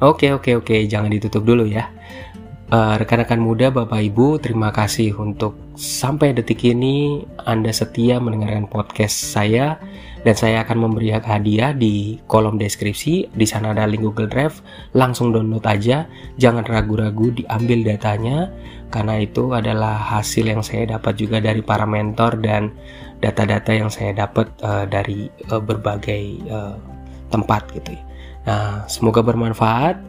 Oke oke oke, jangan ditutup dulu ya. Uh, rekan-rekan muda, Bapak Ibu, terima kasih untuk sampai detik ini Anda setia mendengarkan podcast saya dan saya akan memberi hadiah di kolom deskripsi. Di sana ada link Google Drive, langsung download aja. Jangan ragu-ragu diambil datanya karena itu adalah hasil yang saya dapat juga dari para mentor dan data-data yang saya dapat uh, dari uh, berbagai uh, tempat gitu ya. Nah, semoga bermanfaat.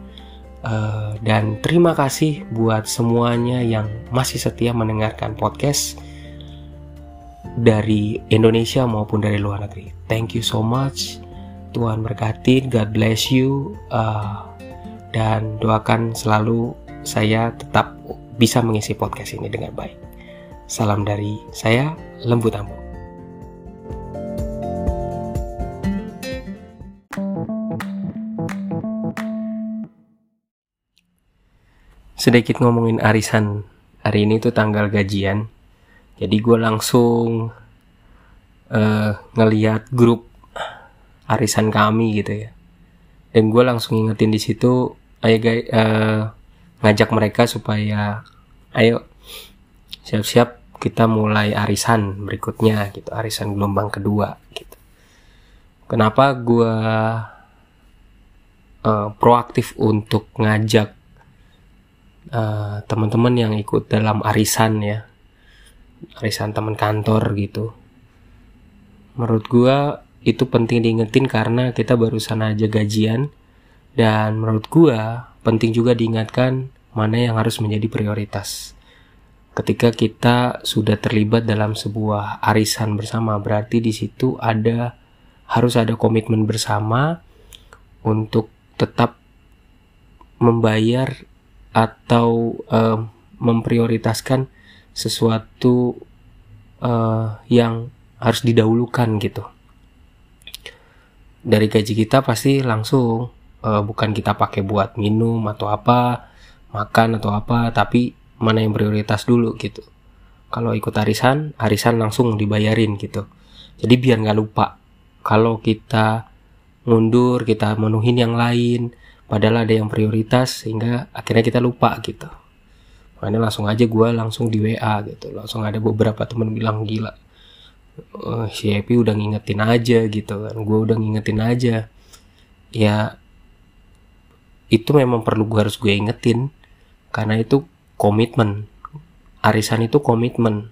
Uh, dan terima kasih buat semuanya yang masih setia mendengarkan podcast dari Indonesia maupun dari luar negeri. Thank you so much. Tuhan berkati, God bless you, uh, dan doakan selalu saya tetap bisa mengisi podcast ini dengan baik. Salam dari saya, Lembu Tambung. Sedikit ngomongin arisan. Hari ini tuh tanggal gajian. Jadi gue langsung uh, ngeliat grup arisan kami gitu ya. Dan gue langsung ingetin di situ ayo uh, ngajak mereka supaya ayo siap-siap kita mulai arisan berikutnya gitu. Arisan gelombang kedua gitu. Kenapa gue uh, proaktif untuk ngajak uh, teman-teman yang ikut dalam arisan ya. Arisan teman kantor gitu. Menurut gua itu penting diingetin karena kita barusan aja gajian. Dan menurut gua penting juga diingatkan mana yang harus menjadi prioritas. Ketika kita sudah terlibat dalam sebuah arisan bersama berarti di situ ada harus ada komitmen bersama untuk tetap membayar atau uh, memprioritaskan sesuatu uh, yang harus didahulukan gitu. Dari gaji kita pasti langsung uh, bukan kita pakai buat minum atau apa, makan atau apa, tapi mana yang prioritas dulu gitu. Kalau ikut arisan, arisan langsung dibayarin gitu. Jadi biar nggak lupa. Kalau kita mundur, kita menuhin yang lain, padahal ada yang prioritas sehingga akhirnya kita lupa gitu. Makanya langsung aja gue langsung di WA gitu. Langsung ada beberapa temen bilang gila uh, si Epi udah ngingetin aja gitu kan. Gue udah ngingetin aja. Ya itu memang perlu gue harus gue ingetin. Karena itu komitmen. Arisan itu komitmen.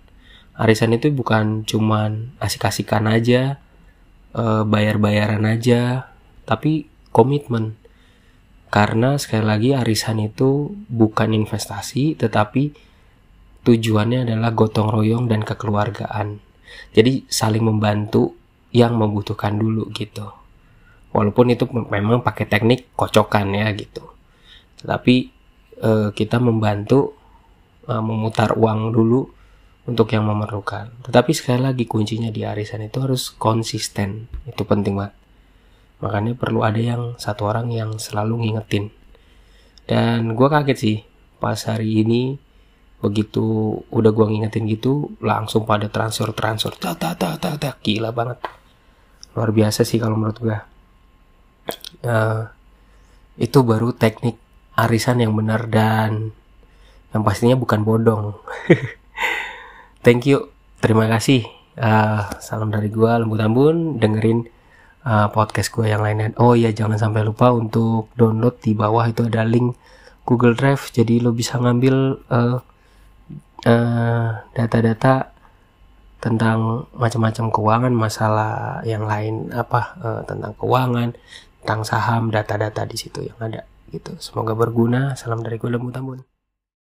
Arisan itu bukan cuman asik-asikan aja uh, bayar-bayaran aja tapi komitmen karena sekali lagi arisan itu bukan investasi tetapi tujuannya adalah gotong royong dan kekeluargaan. Jadi saling membantu yang membutuhkan dulu gitu. Walaupun itu memang pakai teknik kocokan ya gitu. Tetapi eh, kita membantu eh, memutar uang dulu untuk yang memerlukan. Tetapi sekali lagi kuncinya di arisan itu harus konsisten. Itu penting banget makanya perlu ada yang satu orang yang selalu ngingetin. Dan gue kaget sih pas hari ini begitu udah gue ngingetin gitu langsung pada transfer transfer tak tak tak tak tak gila banget. Luar biasa sih kalau menurut gue uh, itu baru teknik arisan yang benar dan yang pastinya bukan bodong. Thank you terima kasih. Uh, salam dari gue lembu tambun dengerin uh, podcast gue yang lainnya. Oh ya jangan sampai lupa untuk download di bawah itu ada link Google Drive. Jadi lo bisa ngambil uh, uh, data-data tentang macam-macam keuangan, masalah yang lain apa uh, tentang keuangan, tentang saham, data-data di situ yang ada gitu. Semoga berguna. Salam dari gue Lembu Tambun.